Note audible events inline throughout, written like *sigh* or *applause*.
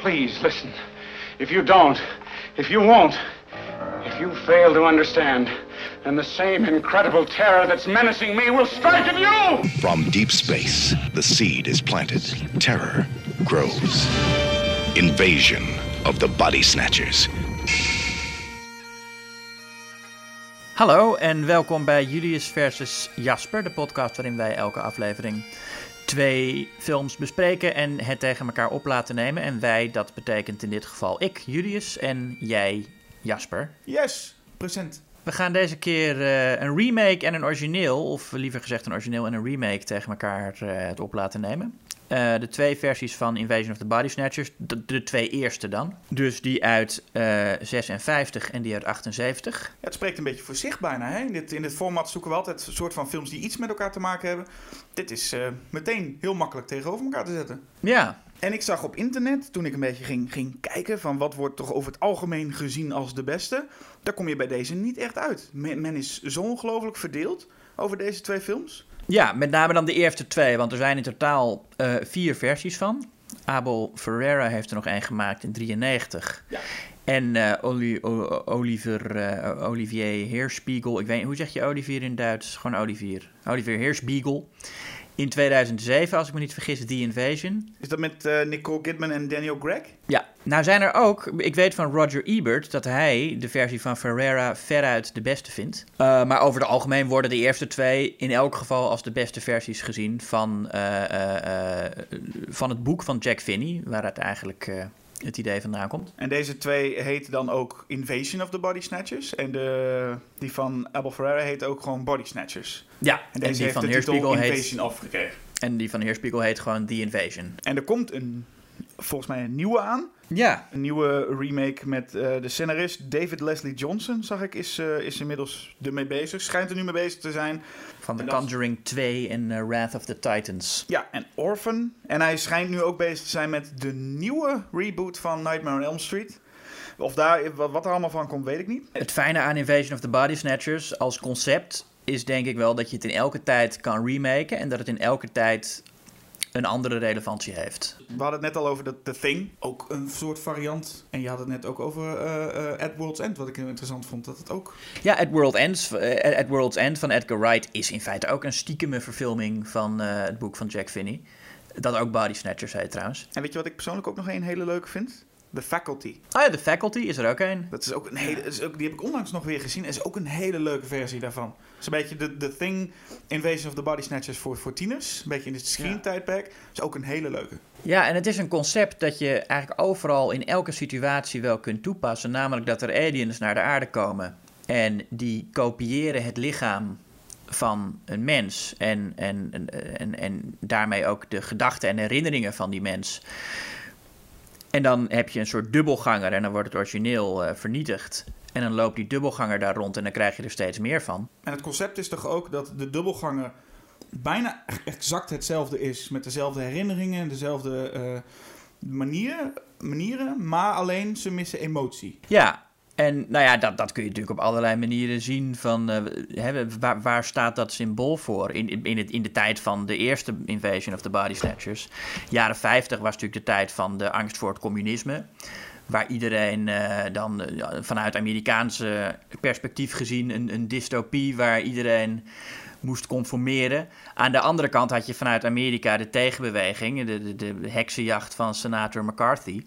Please listen. If you don't, if you won't, if you fail to understand, then the same incredible terror that's menacing me will strike at you! From deep space, the seed is planted. Terror grows. Invasion of the Body Snatchers. Hallo en welkom bij Julius versus Jasper, de podcast waarin wij elke aflevering twee films bespreken en het tegen elkaar op laten nemen. En wij, dat betekent in dit geval ik, Julius, en jij, Jasper. Yes, present. We gaan deze keer uh, een remake en een origineel, of liever gezegd een origineel en een remake, tegen elkaar uh, het op laten nemen. Uh, de twee versies van Invasion of the Body Snatchers, de, de twee eerste dan. Dus die uit 56 en die uit 78. Ja, het spreekt een beetje voor zich bijna. Hè? In, dit, in dit format zoeken we altijd een soort van films die iets met elkaar te maken hebben. Dit is meteen heel makkelijk tegenover elkaar te zetten. Ja, en ik zag op internet, toen ik een beetje ging, ging kijken van wat wordt toch over het algemeen gezien als de beste, daar kom je bij deze niet echt uit. Men, men is zo ongelooflijk verdeeld over deze twee films. Ja, met name dan de eerste twee, want er zijn in totaal uh, vier versies van. Abel Ferreira heeft er nog één gemaakt in 93. Ja. En uh, Oli, o, Oliver, uh, Olivier Heerspiegel, ik weet hoe zeg je Olivier in Duits? Gewoon Olivier. Olivier Heerspiegel in 2007, als ik me niet vergis, The Invasion. Is dat met Nicole Kidman en Daniel Gregg? Ja, nou zijn er ook, ik weet van Roger Ebert dat hij de versie van Ferrera veruit de beste vindt. Uh, maar over het algemeen worden de eerste twee in elk geval als de beste versies gezien van, uh, van het boek van Jack Finney, waar het eigenlijk het idee vandaan komt. En deze twee heten dan ook Invasion of the Body Snatchers. En de, die van Abel Ferreira heet ook gewoon Body Snatchers. Ja, en, deze die heeft van de Heerspiegel titel heet... Invasion afgekregen. En die van Heerspiegel heet gewoon The Invasion. En er komt een, volgens mij een nieuwe aan. Ja. Een nieuwe remake met uh, de scenarist David Leslie Johnson, zag ik, is, uh, is inmiddels ermee bezig. Schijnt er nu mee bezig te zijn. Van The Conjuring dat... 2 en uh, Wrath of the Titans. Ja, en Orphan. En hij schijnt nu ook bezig te zijn met de nieuwe reboot van Nightmare on Elm Street. Of daar, wat, wat er allemaal van komt, weet ik niet. Het fijne aan Invasion of the Body Snatchers als concept is denk ik wel dat je het in elke tijd kan remaken. En dat het in elke tijd een andere relevantie heeft. We hadden het net al over The, The Thing, ook een soort variant. En je had het net ook over uh, At World's End, wat ik heel interessant vond, dat het ook... Ja, At, World End, uh, At World's End van Edgar Wright is in feite ook een stiekeme verfilming van het boek van Jack Finney. Dat ook Body Snatchers heet trouwens. En weet je wat ik persoonlijk ook nog een hele leuke vind? The Faculty. Oh ja, The Faculty is er ook een. Dat is ook een hele, is ook, die heb ik onlangs nog weer gezien. is ook een hele leuke versie daarvan. Het is een beetje de, The Thing Invasion of the Body Snatchers voor, voor tieners. Een beetje in het screen-tijdperk. Ja. is ook een hele leuke. Ja, en het is een concept dat je eigenlijk overal in elke situatie wel kunt toepassen. Namelijk dat er aliens naar de aarde komen. En die kopiëren het lichaam van een mens. En, en, en, en, en daarmee ook de gedachten en herinneringen van die mens. En dan heb je een soort dubbelganger en dan wordt het origineel uh, vernietigd. En dan loopt die dubbelganger daar rond en dan krijg je er steeds meer van. En het concept is toch ook dat de dubbelganger bijna exact hetzelfde is. Met dezelfde herinneringen, dezelfde uh, manieren, manieren, maar alleen ze missen emotie. Ja, en nou ja, dat, dat kun je natuurlijk op allerlei manieren zien. Van, hè, waar, staat dat symbool voor? In, in, het, in de tijd van de eerste Invasion of the Body Snatchers. Jaren 50 was natuurlijk de tijd van de angst voor het communisme. Waar iedereen uh, dan uh, vanuit Amerikaanse perspectief gezien een, een dystopie waar iedereen moest conformeren. Aan de andere kant had je vanuit Amerika de tegenbeweging, de, de, de heksenjacht van senator McCarthy.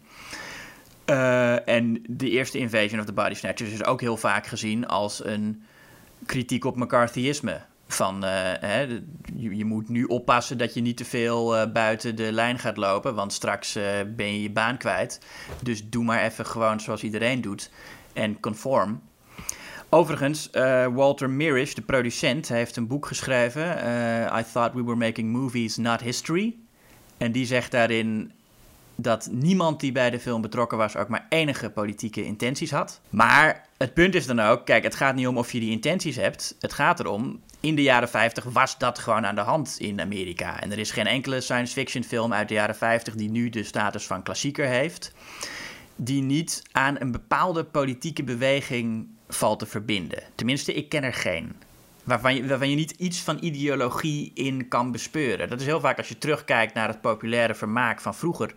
Uh, en de eerste Invasion of the Body Snatchers is ook heel vaak gezien als een kritiek op McCarthyisme. Van uh, hè, je, moet nu oppassen dat je niet te veel uh, buiten de lijn gaat lopen, want straks ben je je baan kwijt. Dus doe maar even gewoon zoals iedereen doet en conform. Overigens, Walter Mirisch, de producent, heeft een boek geschreven. I Thought We Were Making Movies, Not History. En die zegt daarin dat niemand die bij de film betrokken was ook maar enige politieke intenties had. Maar het punt is dan ook, kijk, het gaat niet om of je die intenties hebt. Het gaat erom, in de jaren 50 was dat gewoon aan de hand in Amerika. En er is geen enkele science fiction film uit de jaren 50 die nu de status van klassieker heeft, die niet aan een bepaalde politieke beweging valt te verbinden. Tenminste, ik ken er geen. Waarvan je, je niet iets van ideologie in kan bespeuren. Dat is heel vaak als je terugkijkt naar het populaire vermaak van vroeger.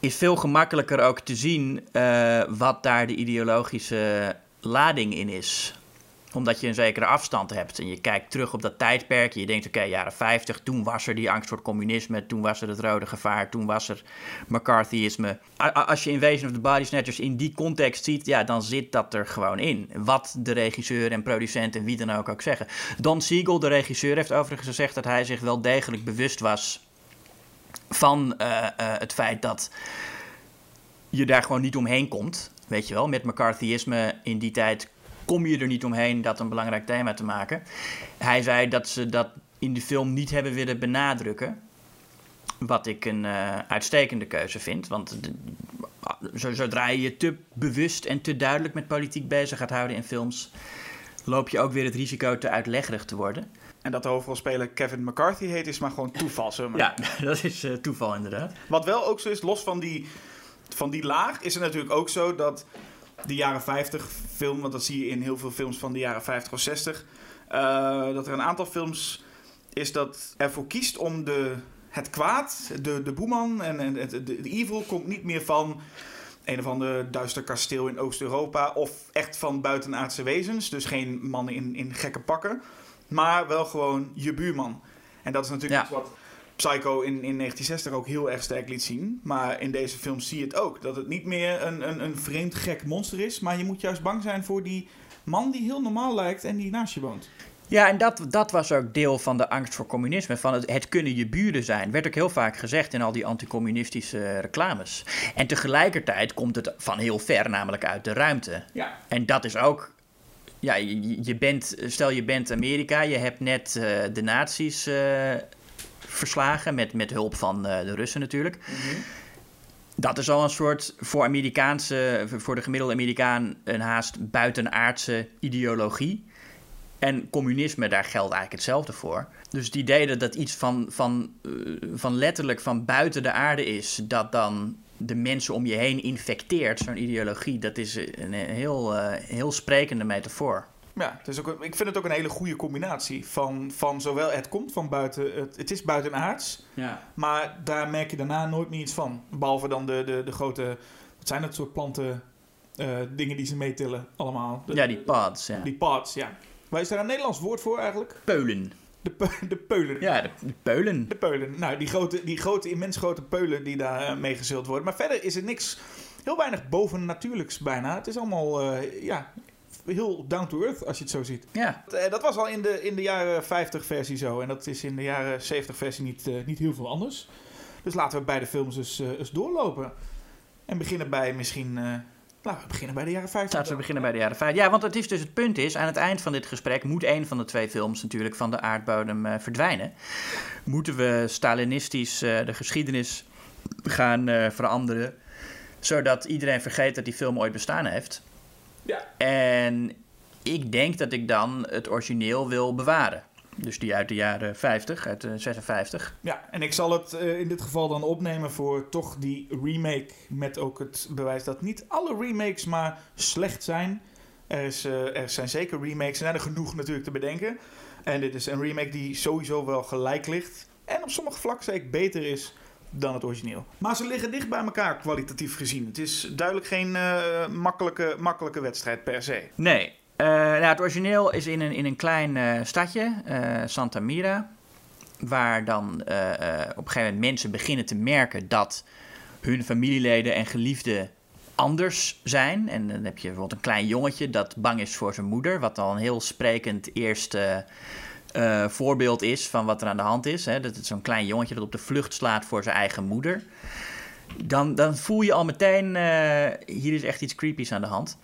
is veel gemakkelijker ook te zien uh, wat daar de ideologische lading in is omdat je een zekere afstand hebt. En je kijkt terug op dat tijdperk. Je denkt, oké, jaren 50, toen was er die angst voor communisme. Toen was er het rode gevaar. Toen was er McCarthyisme. Als je Invasion of the Body Snatchers in die context ziet, ja, dan zit dat er gewoon in. Wat de regisseur en producent en wie dan ook ook zeggen. Don Siegel, de regisseur, heeft overigens gezegd dat hij zich wel degelijk bewust was van uh, uh, het feit dat je daar gewoon niet omheen komt. Weet je wel, met McCarthyisme in die tijd kom je er niet omheen dat een belangrijk thema te maken. Hij zei dat ze dat in de film niet hebben willen benadrukken. Wat ik een uh, uitstekende keuze vind. Want de, zodra je je te bewust en te duidelijk met politiek bezig gaat houden in films, loop je ook weer het risico te uitleggerig te worden. En dat de hoofdrolspeler Kevin McCarthy heet, is maar gewoon toeval. Maar. Ja, *laughs* dat is uh, toeval inderdaad. Wat wel ook zo is, los van die, van die laag, is het natuurlijk ook zo dat de jaren 50 film, want dat zie je in heel veel films van de jaren 50 of 60. Uh, dat er een aantal films is dat ervoor kiest om de, het kwaad, de, de boeman en, en de, de evil komt niet meer van een of ander duister kasteel in Oost-Europa of echt van buitenaardse wezens. Dus geen mannen in, in gekke pakken, maar wel gewoon je buurman. En dat is natuurlijk iets wat Psycho in, in 1960 ook heel erg sterk liet zien. Maar in deze film zie je het ook. Dat het niet meer een, een, een vreemd gek monster is. Maar je moet juist bang zijn voor die man die heel normaal lijkt en die naast je woont. Ja, en dat, dat was ook deel van de angst voor communisme. Van het, het kunnen je buren zijn. Werd ook heel vaak gezegd in al die anticommunistische reclames. En tegelijkertijd komt het van heel ver, namelijk uit de ruimte. Ja. En dat is ook ja, je, je, bent, stel je bent Amerika, je hebt net uh, de nazi's uh, verslagen, met, met hulp van uh, de Russen natuurlijk. Mm-hmm. Dat is al een soort voor Amerikaanse, voor de gemiddelde Amerikaan, een haast buitenaardse ideologie. En communisme, daar geldt eigenlijk hetzelfde voor. Dus het idee dat dat iets van, van, uh, van letterlijk van buiten de aarde is, dat dan de mensen om je heen infecteert, zo'n ideologie, dat is een heel, uh, heel sprekende metafoor. Ja, het is ook ik vind het ook een hele goede combinatie van, van zowel het komt van buiten, het, het is buitenaards, ja. maar daar merk je daarna nooit meer iets van. Behalve dan de, de, de grote, wat zijn dat soort planten, uh, dingen die ze meetillen allemaal. De, ja, die pods, ja. Die pods, ja. Waar is daar een Nederlands woord voor eigenlijk? Peulen. De, pe de peulen. Ja, de, de, peulen. De peulen. Nou, die grote, die grote, immens grote peulen die daar uh, mee gezult worden. Maar verder is er niks, heel weinig bovennatuurlijks bijna. Het is allemaal, uh, ja, heel down to earth als je het zo ziet. Ja. Dat was al in de, in de jaren 50 versie zo. En dat is in de jaren 70 versie niet, uh, niet heel veel anders. Dus laten we beide films eens, uh, eens doorlopen. En beginnen bij misschien... Uh, laten we beginnen bij de jaren 50. Laten we beginnen bij de jaren 50. Ja, want het is dus het punt is, aan het eind van dit gesprek moet een van de twee films natuurlijk van de aardbodem uh, verdwijnen. Moeten we Stalinistisch uh, de geschiedenis gaan uh, veranderen, zodat iedereen vergeet dat die film ooit bestaan heeft. Ja. En ik denk dat ik dan het origineel wil bewaren. Dus die uit de jaren 50, uit de 56. Ja, en ik zal het uh, in dit geval dan opnemen voor toch die remake. Met ook het bewijs dat niet alle remakes maar slecht zijn. Er, is, uh, er zijn zeker remakes, en er zijn er genoeg natuurlijk te bedenken. En dit is een remake die sowieso wel gelijk ligt. En op sommige vlakken zeker beter is dan het origineel. Maar ze liggen dicht bij elkaar kwalitatief gezien. Het is duidelijk geen uh, makkelijke, makkelijke wedstrijd per se. Nee. Uh, nou, het origineel is in een, in een klein uh, stadje, Santa Mira. Waar dan op een gegeven moment mensen beginnen te merken dat hun familieleden en geliefden anders zijn. En dan heb je bijvoorbeeld een klein jongetje dat bang is voor zijn moeder. Wat al een heel sprekend eerste uh, voorbeeld is van wat er aan de hand is. Hè, dat het zo'n klein jongetje dat op de vlucht slaat voor zijn eigen moeder. Dan, dan voel je al meteen, uh, hier is echt iets creepies aan de hand.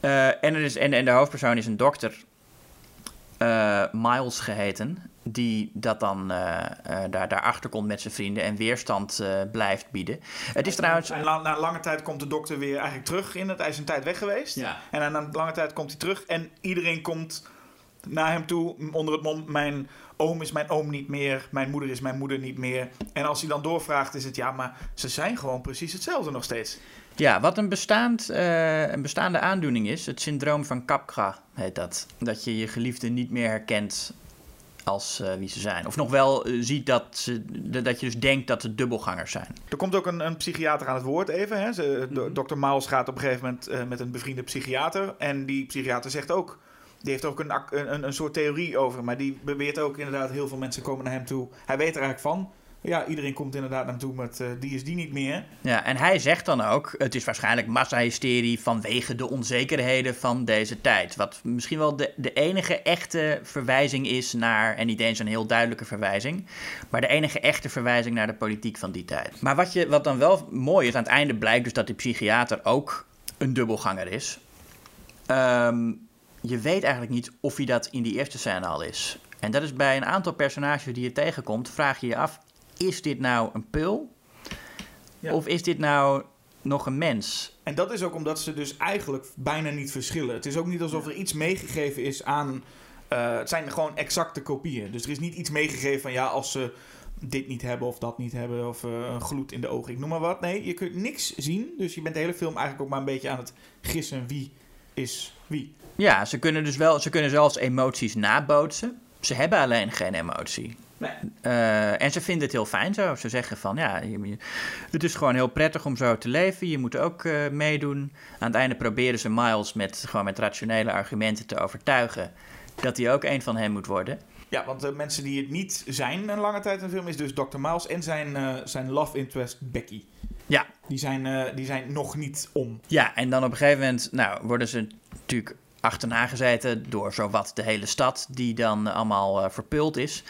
Uh, en, er is, en, en de hoofdpersoon is een dokter, Miles geheten, die dat dan daar, daarachter komt met zijn vrienden en weerstand blijft bieden. Het is trouwens... En na, na lange tijd komt de dokter weer eigenlijk terug in het. Hij is een tijd weg geweest. Ja. En na lange tijd komt hij terug en iedereen komt naar hem toe onder het mom: Mijn oom is mijn oom niet meer, mijn moeder is mijn moeder niet meer. En als hij dan doorvraagt, is het ja, maar ze zijn gewoon precies hetzelfde nog steeds. Ja, wat een, bestaand, uh, een bestaande aandoening is, het syndroom van Capgras heet dat. Dat je je geliefde niet meer herkent als wie ze zijn. Of nog wel ziet dat, ze, dat je dus denkt dat ze dubbelgangers zijn. Er komt ook een, een psychiater aan het woord even. Hè? Ze, Mhm. Dr. Miles gaat op een gegeven moment met een bevriende psychiater. En die psychiater zegt ook die heeft ook een, een, een soort theorie over. Maar die beweert ook inderdaad, heel veel mensen komen naar hem toe. Hij weet er eigenlijk van. Ja, iedereen komt inderdaad naar hem toe met uh, die is die niet meer. Ja, en hij zegt dan ook, het is waarschijnlijk massahysterie vanwege de onzekerheden van deze tijd. Wat misschien wel de, de enige echte verwijzing is naar, en niet eens een heel duidelijke verwijzing, maar de enige echte verwijzing naar de politiek van die tijd. Maar wat, je, wat dan wel mooi is, aan het einde blijkt dus dat die psychiater ook een dubbelganger is. Um, je weet eigenlijk niet of hij dat in die eerste scène al is. En dat is bij een aantal personages die je tegenkomt, vraag je je af: is dit nou een pul? Ja. Of is dit nou nog een mens? En dat is ook omdat ze dus eigenlijk bijna niet verschillen. Het is ook niet alsof er iets meegegeven is aan. Uh, het zijn gewoon exacte kopieën. Dus er is niet iets meegegeven van ja, als ze dit niet hebben of dat niet hebben of uh, een gloed in de ogen, ik noem maar wat. Nee, je kunt niks zien. Dus je bent de hele film eigenlijk ook maar een beetje aan het gissen wie is wie. Ja, ze kunnen dus wel, ze kunnen zelfs emoties nabootsen. Ze hebben alleen geen emotie. Nee. Uh, en ze vinden het heel fijn zo. Ze zeggen van ja, je, het is gewoon heel prettig om zo te leven. Je moet ook uh, meedoen. Aan het einde proberen ze Miles met, gewoon met rationele argumenten te overtuigen dat hij ook een van hen moet worden. Ja, want de mensen die het niet zijn een lange tijd in de film is dus Dr. Miles en zijn, uh, zijn love interest Becky. Ja. Die zijn, die zijn nog niet om. Ja, en dan op een gegeven moment nou, worden ze natuurlijk achterna gezeten door zowat de hele stad, die dan allemaal uh, verpult is.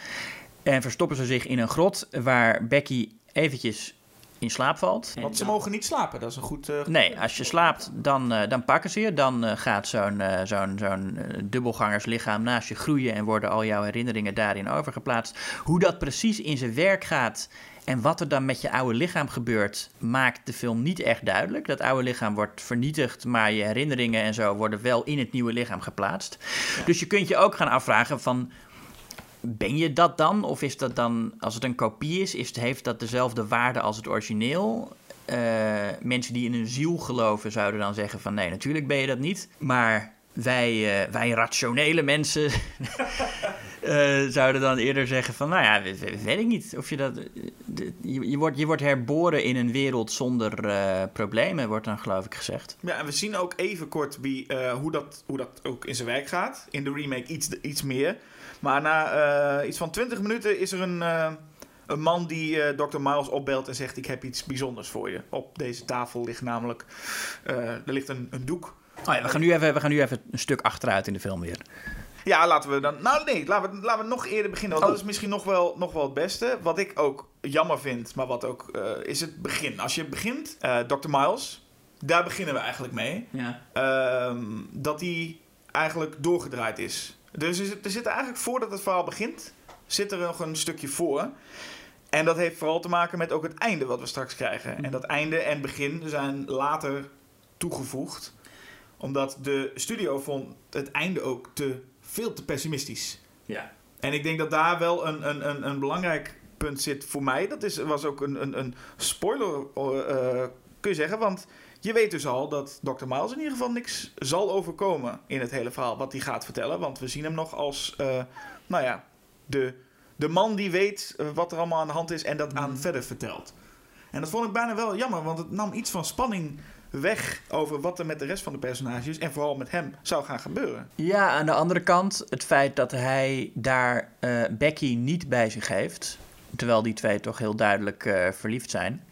En verstoppen ze zich in een grot waar Becky eventjes in slaap valt. Want ze mogen niet slapen, dat is een goed... Uh, nee, als je slaapt, dan, uh, dan pakken ze je. Dan uh, gaat zo'n zo'n zo'n dubbelgangerslichaam naast je groeien... en worden al jouw herinneringen daarin overgeplaatst. Hoe dat precies in zijn werk gaat... En wat er dan met je oude lichaam gebeurt, maakt de film niet echt duidelijk. Dat oude lichaam wordt vernietigd, maar je herinneringen en zo worden wel in het nieuwe lichaam geplaatst. Ja. Dus je kunt je ook gaan afvragen van, ben je dat dan? Of is dat dan, als het een kopie is, heeft dat dezelfde waarde als het origineel? Uh, mensen die in een ziel geloven zouden dan zeggen van, nee, natuurlijk ben je dat niet. Maar wij, uh, wij rationele mensen uh, *laughs* zouden dan eerder zeggen van, nou ja, weet, ik niet of je dat... Je, wordt, je wordt herboren in een wereld zonder problemen, wordt dan geloof ik gezegd. Ja, en we zien ook even kort wie, hoe, dat, hoe dat ook in zijn werk gaat. In de remake iets, iets meer. Maar na iets van 20 minuten is er een, een man die Dr. Miles opbelt en zegt, ik heb iets bijzonders voor je. Op deze tafel ligt namelijk, er ligt een, een doek. Oh ja, we, gaan nu even, we gaan nu even een stuk achteruit in de film weer. Ja, laten we dan. Nou, nee, laten we, laten we nog eerder beginnen. Want oh. dat is misschien nog wel, nog wel het beste. Wat ik ook jammer vind, maar wat ook uh, is het begin. Als je begint, uh, Dr. Miles, daar beginnen we eigenlijk mee. Ja. Uh, dat hij eigenlijk doorgedraaid is. Dus er zit, er eigenlijk voordat het verhaal begint, zit er nog een stukje voor. En dat heeft vooral te maken met ook het einde wat we straks krijgen. En dat einde en begin zijn later toegevoegd. Omdat de studio vond het einde ook te veel te pessimistisch. Ja. En ik denk dat daar wel een, een, een, een belangrijk punt zit voor mij. Dat is, was ook een, een, een spoiler, uh, kun je zeggen. Want je weet dus al dat Dr. Miles in ieder geval niks zal overkomen in het hele verhaal wat hij gaat vertellen. Want we zien hem nog als, uh, nou ja, de, de man die weet wat er allemaal aan de hand is en dat aan verder vertelt. En dat vond ik bijna wel jammer, want het nam iets van spanning weg over wat er met de rest van de personages en vooral met hem zou gaan gebeuren. Ja, aan de andere kant, het feit dat hij daar uh, Becky niet bij zich heeft, terwijl die twee toch heel duidelijk uh, verliefd zijn,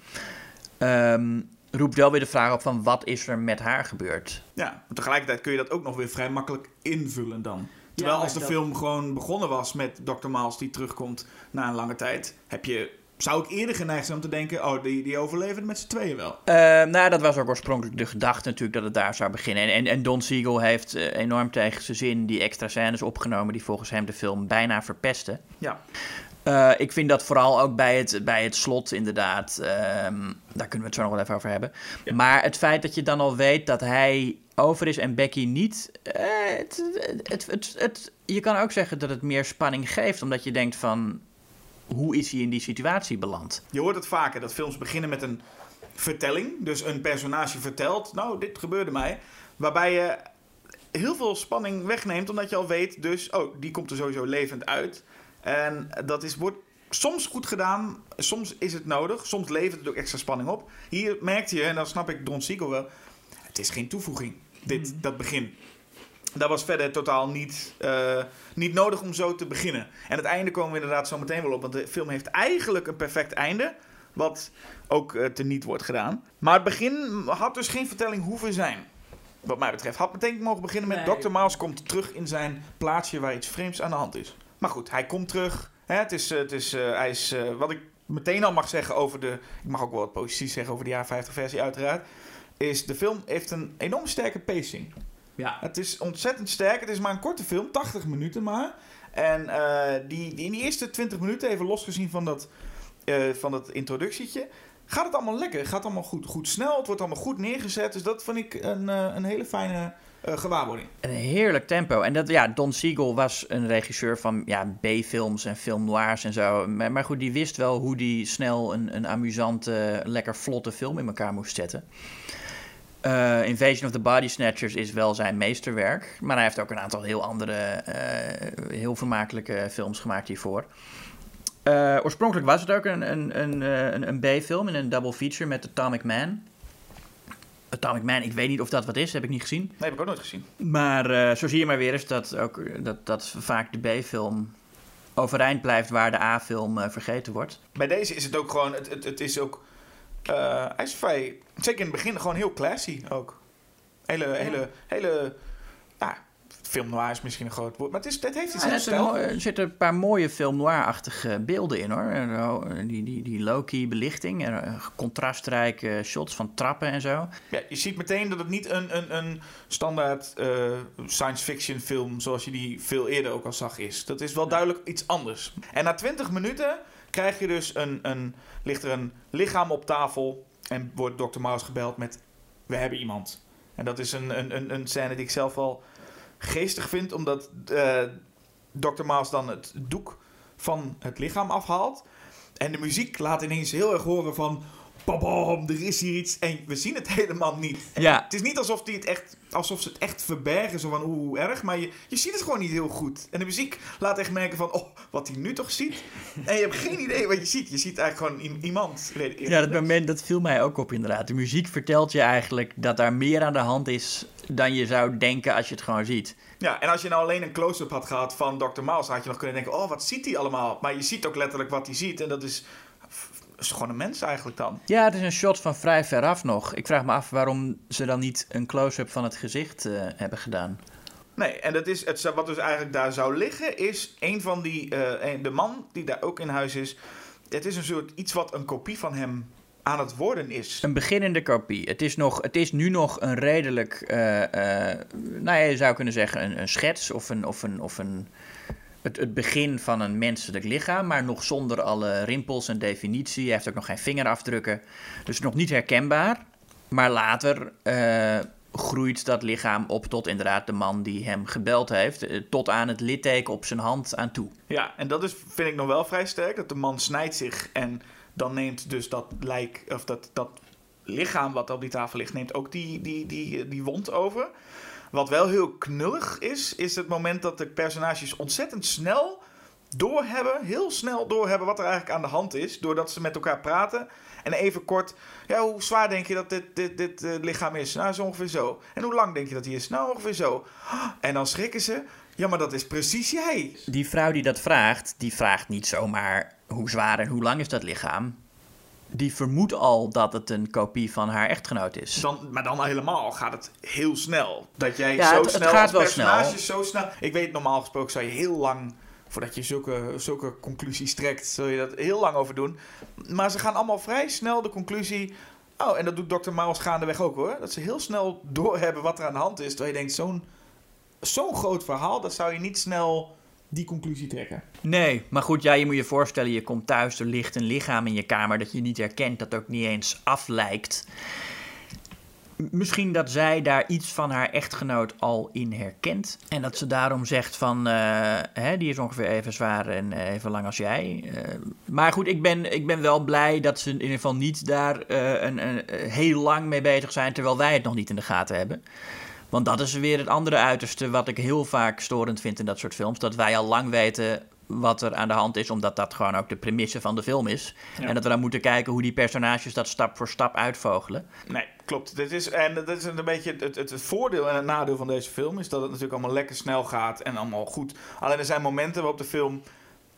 um, roept wel weer de vraag op van wat is er met haar gebeurd. Ja, maar tegelijkertijd kun je dat ook nog weer vrij makkelijk invullen dan. Terwijl ja, als de dat... film gewoon begonnen was met Dr. Miles die terugkomt na een lange tijd, heb je zou ik eerder geneigd zijn om te denken, oh, die, die overleven met z'n tweeën wel. Uh, nou, dat was ook oorspronkelijk de gedachte natuurlijk dat het daar zou beginnen. En, en, en Don Siegel heeft uh, enorm tegen zijn zin die extra scènes opgenomen die volgens hem de film bijna verpesten. Ja. Uh, ik vind dat vooral ook bij het, bij het slot inderdaad, daar kunnen we het zo nog wel even over hebben. Ja. Maar het feit dat je dan al weet dat hij over is en Becky niet, het, het, het, het, je kan ook zeggen dat het meer spanning geeft, omdat je denkt van hoe is hij in die situatie beland? Je hoort het vaker dat films beginnen met een vertelling. Dus een personage vertelt, nou, dit gebeurde mij. Waarbij je heel veel spanning wegneemt, omdat je al weet, dus, oh, die komt er sowieso levend uit. En dat is, wordt soms goed gedaan, soms is het nodig, soms levert het ook extra spanning op. Hier merkte je, en dan snap ik Don Siegel wel, het is geen toevoeging, dit, dat begin. Dat was verder totaal niet, eh, niet nodig om zo te beginnen. En het einde komen we inderdaad zo meteen wel op, want de film heeft eigenlijk een perfect einde. Wat ook uh, teniet wordt gedaan. Maar het begin had dus geen vertelling hoeven zijn. Wat mij betreft. Had meteen mogen beginnen met... Nee. Dr. Miles komt terug in zijn plaatsje waar iets vreemds aan de hand is. Maar goed, hij komt terug. Hè, het is, eh, het is, eh, hij is eh, wat ik meteen al mag zeggen over de... Ik mag ook wel wat positief zeggen over de jaren 50 versie uiteraard. Is de film heeft een enorm sterke pacing. Ja. Het is ontzettend sterk. Het is maar een korte film, 80 minuten maar. En die, die in die eerste 20 minuten, even losgezien van dat, van dat introductietje, gaat het allemaal lekker. Het gaat allemaal goed, goed snel. Het wordt allemaal goed neergezet. Dus dat vond ik een, een hele fijne gewaarwording. Een heerlijk tempo. En dat, ja, Don Siegel was een regisseur van ja, B-films en film noirs en zo. Maar, goed, die wist wel hoe die snel een, een amusante, lekker vlotte film in elkaar moest zetten. Eh, Invasion of the Body Snatchers is wel zijn meesterwerk. Maar hij heeft ook een aantal heel andere, eh, heel vermakelijke films gemaakt hiervoor. Oorspronkelijk was het ook een, een, een, een B-film in een double feature met Atomic Man. Atomic Man, ik weet niet of dat wat is, heb ik niet gezien. Nee, heb ik ook nooit gezien. Maar eh, zo zie je maar weer eens dat, ook, dat, dat vaak de B-film overeind blijft waar de A-film eh, vergeten wordt. Bij deze is het ook gewoon, het, het, het is ook, eh, hij is vrij, zeker in het begin, gewoon heel classy ook. Hele, hele, hele, film noir is misschien een groot woord, maar het, is, het heeft iets mo- stijl. er zitten een paar mooie film noir-achtige beelden in hoor. Die, die, die low-key belichting, en, eh, contrastrijke shots van trappen en zo. Ja, je ziet meteen dat het niet een, een, een standaard eh, science fiction film zoals je die veel eerder ook al zag is. Dat is wel duidelijk iets anders. En na 20 minuten krijg je dus een, een, ligt er een lichaam op tafel en wordt Dr. Mouse gebeld met we hebben iemand. En dat is een, een, een, een scène die ik zelf wel geestig vind, omdat eh Dr. Mouse dan het doek van het lichaam afhaalt. En de muziek laat ineens heel erg horen van... Babam, er is hier iets. En we zien het *laughs* helemaal niet. Ja. Het is niet alsof, die het echt, alsof ze het echt verbergen. Zo van, oeh, hoe erg. Maar je, je ziet het gewoon niet heel goed. En de muziek laat echt merken van... Oh, wat hij nu toch ziet. En je hebt geen *laughs* idee wat je ziet. Je ziet eigenlijk gewoon iemand. Ja, dat moment dat viel mij ook op inderdaad. De muziek vertelt je eigenlijk dat daar meer aan de hand is dan je zou denken als je het gewoon ziet. Ja, en als je nou alleen een close-up had gehad van Dr. Miles... had je nog kunnen denken, oh, wat ziet hij allemaal? Maar je ziet ook letterlijk wat hij ziet. En dat is, is gewoon een mens eigenlijk dan. Ja, het is een shot van vrij veraf nog. Ik vraag me af waarom ze dan niet een close-up van het gezicht eh, hebben gedaan. Nee, en dat is het, wat dus eigenlijk daar zou liggen, is een van die, eh, de man die daar ook in huis is. Het is een soort iets wat een kopie van hem aan het worden is. Een beginnende kopie. Het is, nog, het is nu nog een redelijk, eh, nou ja, je zou kunnen zeggen een, een schets of, een, of, een, of een, het, het begin van een menselijk lichaam, maar nog zonder alle rimpels en definitie. Hij heeft ook nog geen vingerafdrukken, dus nog niet herkenbaar. Maar later eh, groeit dat lichaam op tot inderdaad de man die hem gebeld heeft, eh, tot aan het litteken op zijn hand aan toe. Ja, en dat is, vind ik nog wel vrij sterk. Dat de man snijdt zich en dan neemt dus dat lijk, of dat, dat lichaam wat op die tafel ligt, neemt ook die, die, die, die wond over. Wat wel heel knullig is, is het moment dat de personages ontzettend snel doorhebben, heel snel doorhebben wat er eigenlijk aan de hand is. Doordat ze met elkaar praten. En even kort, ja, hoe zwaar denk je dat dit, dit, dit eh, lichaam is? Nou, zo ongeveer zo. En hoe lang denk je dat hij is? Nou, ongeveer zo. En dan schrikken ze. Ja, maar dat is precies jij. Die vrouw die dat vraagt, die vraagt niet zomaar hoe zwaar en hoe lang is dat lichaam. Die vermoedt al dat het een kopie van haar echtgenoot is. Dan, maar dan helemaal gaat het heel snel. Dat jij Ja, zo het- het snel gaat als wel personages zo snel. Ik weet, normaal gesproken zou je heel lang voordat je zulke, zulke conclusies trekt, zul je dat heel lang over doen. Maar ze gaan allemaal vrij snel de conclusie. Oh, en dat doet Dr. Miles gaandeweg ook hoor. Dat ze heel snel doorhebben wat er aan de hand is. Terwijl je denkt, zo'n zo'n groot verhaal, dat zou je niet snel die conclusie trekken. Nee, maar goed, ja, je moet je voorstellen, je komt thuis, er ligt een lichaam in je kamer dat je niet herkent, dat ook niet eens aflijkt. Misschien dat zij daar iets van haar echtgenoot al in herkent. En dat ze daarom zegt van, eh, hè, die is ongeveer even zwaar en eh, even lang als jij. Eh, maar goed, ik ben, ik ben wel blij dat ze in ieder geval niet daar een, een, heel lang mee bezig zijn, terwijl wij het nog niet in de gaten hebben. Want dat is weer het andere uiterste wat ik heel vaak storend vind in dat soort films. Dat wij al lang weten wat er aan de hand is, omdat dat gewoon ook de premisse van de film is. Ja. En dat we dan moeten kijken hoe die personages dat stap voor stap uitvogelen. Nee, klopt. Dit is, en dat is een beetje het, het, het voordeel en het nadeel van deze film... is dat het natuurlijk allemaal lekker snel gaat en allemaal goed. Alleen er zijn momenten waarop de film...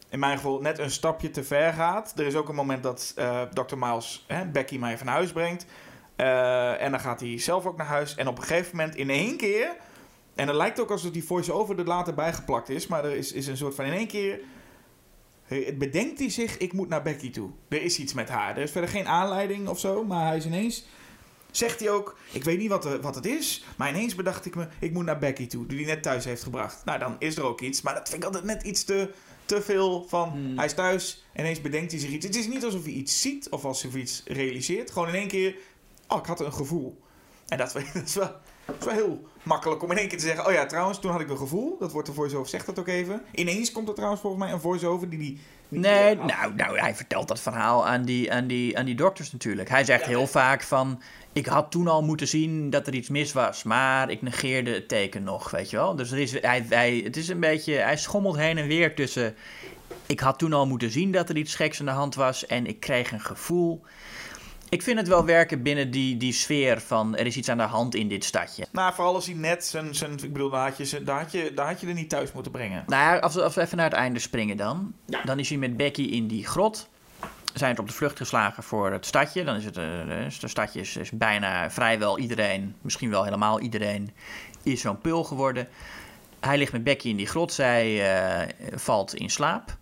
in mijn geval net een stapje te ver gaat. Er is ook een moment dat eh, Dr. Miles hè, Becky mij van huis brengt. Eh, en dan gaat hij zelf ook naar huis. En op een gegeven moment in één keer... en het lijkt ook alsof die voice-over er later bijgeplakt is... maar er is, is een soort van in één keer... eh, Bedenkt hij zich, ik moet naar Becky toe. Er is iets met haar. Er is verder geen aanleiding of zo, maar hij is ineens zegt hij ook, ik weet niet wat, er- wat het is, maar ineens bedacht ik me, ik moet naar Becky toe, die hij net thuis heeft gebracht. Nou, dan is er ook iets, maar dat vind ik altijd net iets te, te veel van, hij is thuis, ineens bedenkt hij zich iets. Het is niet alsof hij iets ziet of alsof hij iets realiseert, gewoon in één keer, oh, ik had een gevoel. En dat, *laughs* dat, is, wel, dat is wel heel makkelijk om in één keer te zeggen, oh ja, trouwens, toen had ik een gevoel, dat wordt de voice-over, zegt dat ook even. Ineens komt er trouwens volgens mij een voice-over die die... die Nee, Ah, nou, nou, hij vertelt dat verhaal aan die, aan die, aan die dokters natuurlijk. Hij zegt heel vaak van, ik had toen al moeten zien dat er iets mis was, maar ik negeerde het teken nog, weet je wel. Dus er is, hij, hij, het is een beetje, hij schommelt heen en weer tussen, ik had toen al moeten zien dat er iets geks aan de hand was en ik kreeg een gevoel. Ik vind het wel werken binnen die, die sfeer van, er is iets aan de hand in dit stadje. Nou, vooral als hij net zijn, zijn ik bedoel, daar had, je, daar, had je, daar had je er niet thuis moeten brengen. Nou ja, als we, als we even naar het einde springen dan. Dan is hij met Becky in die grot. Zijn ze op de vlucht geslagen voor het stadje. Dan is het, eh, dus de stadje is, is bijna vrijwel iedereen, misschien wel helemaal iedereen, is zo'n pul geworden. Hij ligt met Becky in die grot. Zij eh, valt in slaap.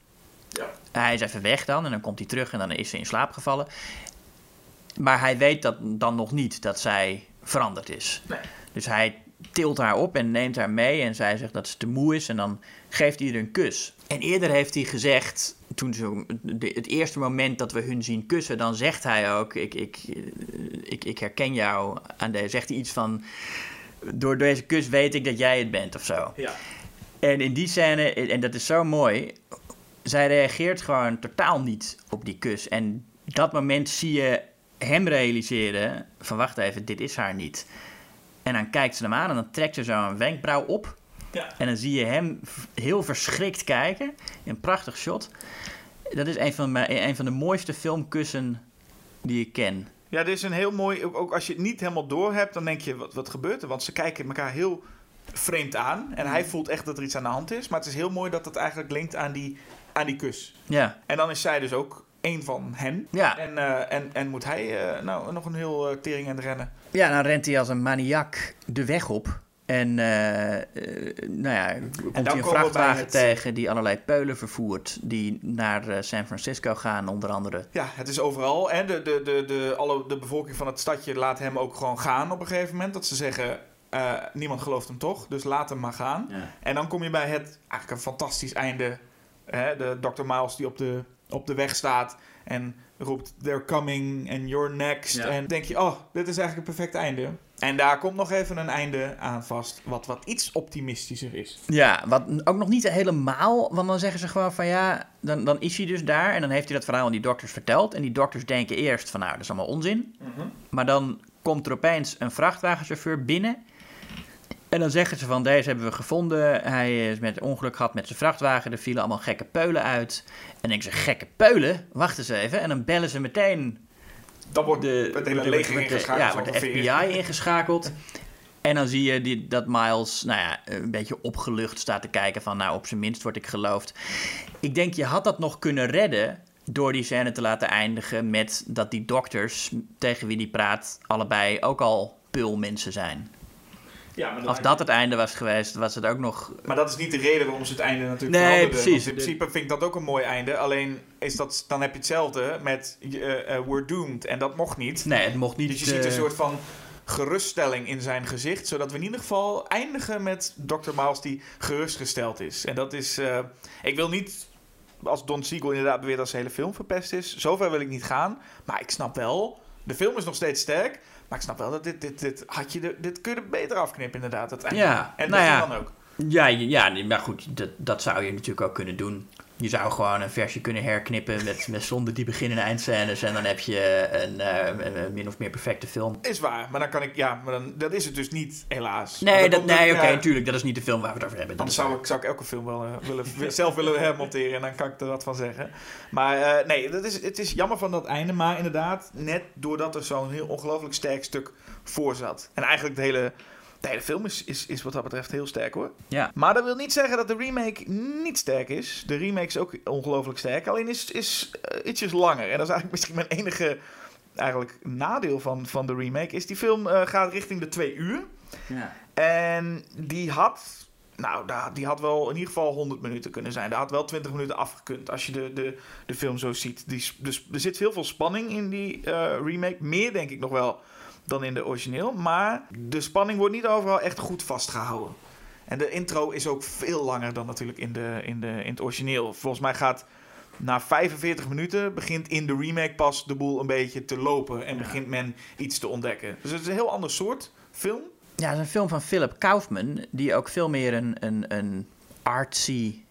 Hij is even weg dan en dan komt hij terug en dan is ze in slaap gevallen. Maar hij weet dat dan nog niet dat zij veranderd is. Dus hij tilt haar op en neemt haar mee en zij zegt dat ze te moe is en dan geeft hij er een kus. En eerder heeft hij gezegd, toen zo, de- het eerste moment dat we hun zien kussen, dan zegt hij ook, ik, ik, ik, ik herken jou aan deze, zegt hij iets van, door deze kus weet ik dat jij het bent of zo. Ja. En in die scène, en dat is zo mooi, zij reageert gewoon totaal niet op die kus. En dat moment zie je hem realiseren van wacht even, dit is haar niet. En dan kijkt ze hem aan en dan trekt ze zo een wenkbrauw op. Ja. En dan zie je hem heel verschrikt kijken. Een prachtig shot. Dat is een van, mijn, een van de mooiste filmkussen die ik ken. Ja, dit is een heel mooi. Ook als je het niet helemaal door hebt, dan denk je: wat, wat gebeurt er? Want ze kijken elkaar heel vreemd aan. En hij voelt echt dat er iets aan de hand is. Maar het is heel mooi dat het eigenlijk linkt aan die, aan die kus. Ja, En dan is zij dus ook een van hen. Ja. En, eh, en, en moet hij eh, nou nog een heel eh, tering en rennen. ja dan rent hij als een maniak de weg op. En nou ja, komt hij een vrachtwagen het- tegen die allerlei peulen vervoert. Die naar San Francisco gaan, onder andere. Ja, het is overal. En de, de, de, de, alle, de bevolking van het stadje laat hem ook gewoon gaan op een gegeven moment. Dat ze zeggen: niemand gelooft hem toch, dus laat hem maar gaan. Ja. En dan kom je bij het eigenlijk een fantastisch einde. Hè, de Dr. Miles die op de, op de weg staat en roept: They're coming and you're next. Ja. En denk je: Oh, dit is eigenlijk een perfect einde. En daar komt nog even een einde aan vast, wat, wat iets optimistischer is. Ja, wat ook nog niet helemaal, want dan zeggen ze gewoon van ja, dan, dan is hij dus daar en dan heeft hij dat verhaal aan die dokters verteld. En die dokters denken eerst van nou, dat is allemaal onzin. Maar dan komt er opeens een vrachtwagenchauffeur binnen. En dan zeggen ze van deze hebben we gevonden. Hij is met ongeluk gehad met zijn vrachtwagen. Er vielen allemaal gekke peulen uit. En dan denken ze gekke peulen? Wacht eens even. En dan bellen ze meteen Dan wordt de, het hele leger de- ingeschakeld. Ja, wordt de. FBI ingeschakeld. En dan zie je die, dat Miles, nou ja, een beetje opgelucht staat te kijken van, nou, op zijn minst word ik geloofd. Ik denk, je had dat nog kunnen redden door die scène te laten eindigen met dat die dokters tegen wie die praat allebei ook al pulmensen zijn. Ja, maar Als dat het einde was geweest, was het ook nog... Maar dat is niet de reden waarom ze het einde natuurlijk Nee, veranderden. precies. In principe vind ik dat ook een mooi einde. Alleen is dat, dan heb je hetzelfde met eh, eh, We're Doomed. En dat mocht niet. Nee, het mocht niet... dus je ziet een eh, soort van geruststelling in zijn gezicht. Zodat we in ieder geval eindigen met Dr. Miles die gerustgesteld is. En dat is... ik wil niet... Als Don Siegel inderdaad beweert dat zijn hele film verpest is. Zover wil ik niet gaan. Maar ik snap wel... De film is nog steeds sterk. Maar ik snap wel dat dit... Dit, dit, had je de, dit kun je er beter afknippen inderdaad. Het einde. Ja, en nou dat ja. dan ook. Ja, ja, maar goed, dat, dat zou je natuurlijk ook kunnen doen. Je zou gewoon een versie kunnen herknippen met, met zonder die begin- en eindscènes. En dan heb je een, eh, een, min of meer perfecte film. Is waar, maar dan kan ik, ja, maar dan, dat is het dus niet, helaas. Nee, dat, nee oké, natuurlijk. Dat is niet de film waar we het over hebben. Is zou ik, zou ik elke film wel eh, willen, *laughs* zelf willen hermonteren en dan kan ik er wat van zeggen. Maar eh, nee, dat is, het is jammer van dat einde, maar inderdaad, net doordat er zo'n heel ongelooflijk sterk stuk voor zat. En eigenlijk de hele, de hele film is, is, is wat dat betreft heel sterk hoor. Ja. Maar dat wil niet zeggen dat de remake niet sterk is. De remake is ook ongelooflijk sterk, alleen is, is eh, ietsjes langer. En dat is eigenlijk *laughs* misschien mijn enige eigenlijk nadeel van, van de remake. Is die film eh, gaat richting de twee uur. Ja. En die had, nou, die had wel in ieder geval 100 minuten kunnen zijn. Daar had wel 20 minuten afgekund als je de, de, de film zo ziet. Die, dus er zit heel veel spanning in die eh, remake. Meer denk ik nog wel dan in de origineel. Maar de spanning wordt niet overal echt goed vastgehouden. En de intro is ook veel langer dan natuurlijk in, de, in, de, in het origineel. Volgens mij gaat na 45 minuten begint in de remake pas de boel een beetje te lopen. En begint men iets te ontdekken. Dus het is een heel ander soort film. Ja, het is een film van Philip Kaufman, die ook veel meer een, een, een artsy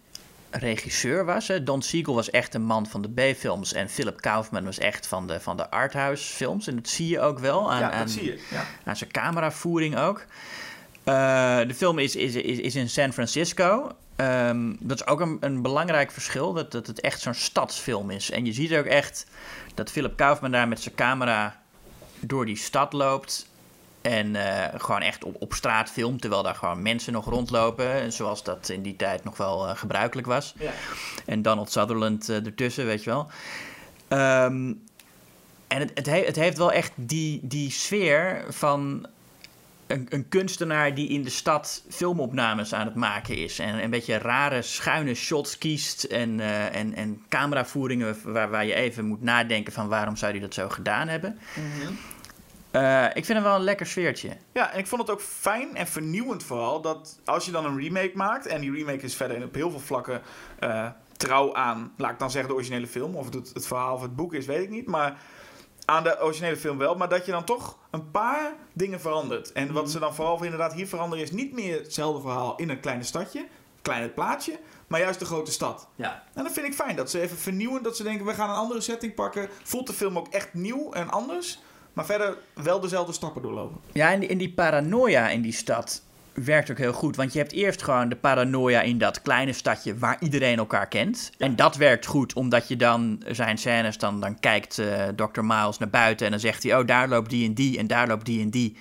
regisseur was. Hè. Don Siegel was echt een man van de B-films en Philip Kaufman was echt van de, van de arthouse films. En dat zie je ook wel aan, ja, aan, dat zie je. Ja. aan zijn cameravoering ook. Eh, de film is, is, is, is in San Francisco. Ehm, dat is ook een, een belangrijk verschil, dat, dat het echt zo'n stadsfilm is. En je ziet ook echt dat Philip Kaufman daar met zijn camera door die stad loopt. En eh, gewoon echt op, op straat filmt, terwijl daar gewoon mensen nog rondlopen. Zoals dat in die tijd nog wel eh, gebruikelijk was. Ja. En Donald Sutherland eh, ertussen, weet je wel. Ehm, en het, het, he- het heeft wel echt die, die sfeer van een, een kunstenaar die in de stad filmopnames aan het maken is. En een beetje rare schuine shots kiest en, en, en cameravoeringen waar, waar je even moet nadenken van waarom zou hij dat zo gedaan hebben. Eh, ik vind hem wel een lekker sfeertje. Ja, en ik vond het ook fijn en vernieuwend vooral dat als je dan een remake maakt, en die remake is verder op heel veel vlakken eh, trouw aan, laat ik dan zeggen, de originele film, of het het, het verhaal of het boek is, weet ik niet, maar aan de originele film wel, maar dat je dan toch een paar dingen verandert. En wat ze dan vooral inderdaad hier veranderen is niet meer hetzelfde verhaal in een kleine stadje, klein plaatsje, maar juist de grote stad. Ja. En dat vind ik fijn, dat ze even vernieuwen, dat ze denken, we gaan een andere setting pakken, voelt de film ook echt nieuw en anders, maar verder wel dezelfde stappen doorlopen. Ja, en die, en die paranoia in die stad werkt ook heel goed. Want je hebt eerst gewoon de paranoia in dat kleine stadje waar iedereen elkaar kent. En dat werkt goed, omdat je dan zijn scènes, dan, dan kijkt eh Dr. Miles naar buiten en dan zegt hij: Oh, daar loopt die en die en daar loopt die en die.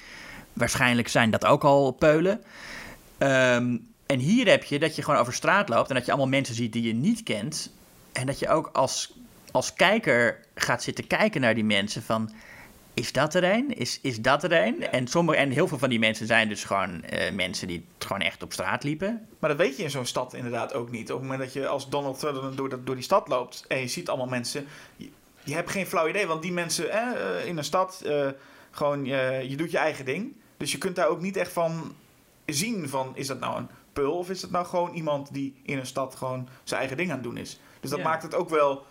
Waarschijnlijk zijn dat ook al peulen. Ehm, en hier heb je dat je gewoon over straat loopt en dat je allemaal mensen ziet die je niet kent. En dat je ook als, als kijker gaat zitten kijken naar die mensen van is dat er een? Is, is dat er een? En, sommige, en heel veel van die mensen zijn dus gewoon eh, mensen die gewoon echt op straat liepen. Maar dat weet je in zo'n stad inderdaad ook niet. Op het moment dat je als Donald Sutherland door, door die stad loopt en je ziet allemaal mensen, je, je hebt geen flauw idee, want die mensen eh, eh, in een stad, gewoon je, je doet je eigen ding. Dus je kunt daar ook niet echt van zien van, is dat nou een pul of is dat nou gewoon iemand die in een stad gewoon zijn eigen ding aan het doen is. Dus dat Ja. maakt het ook wel,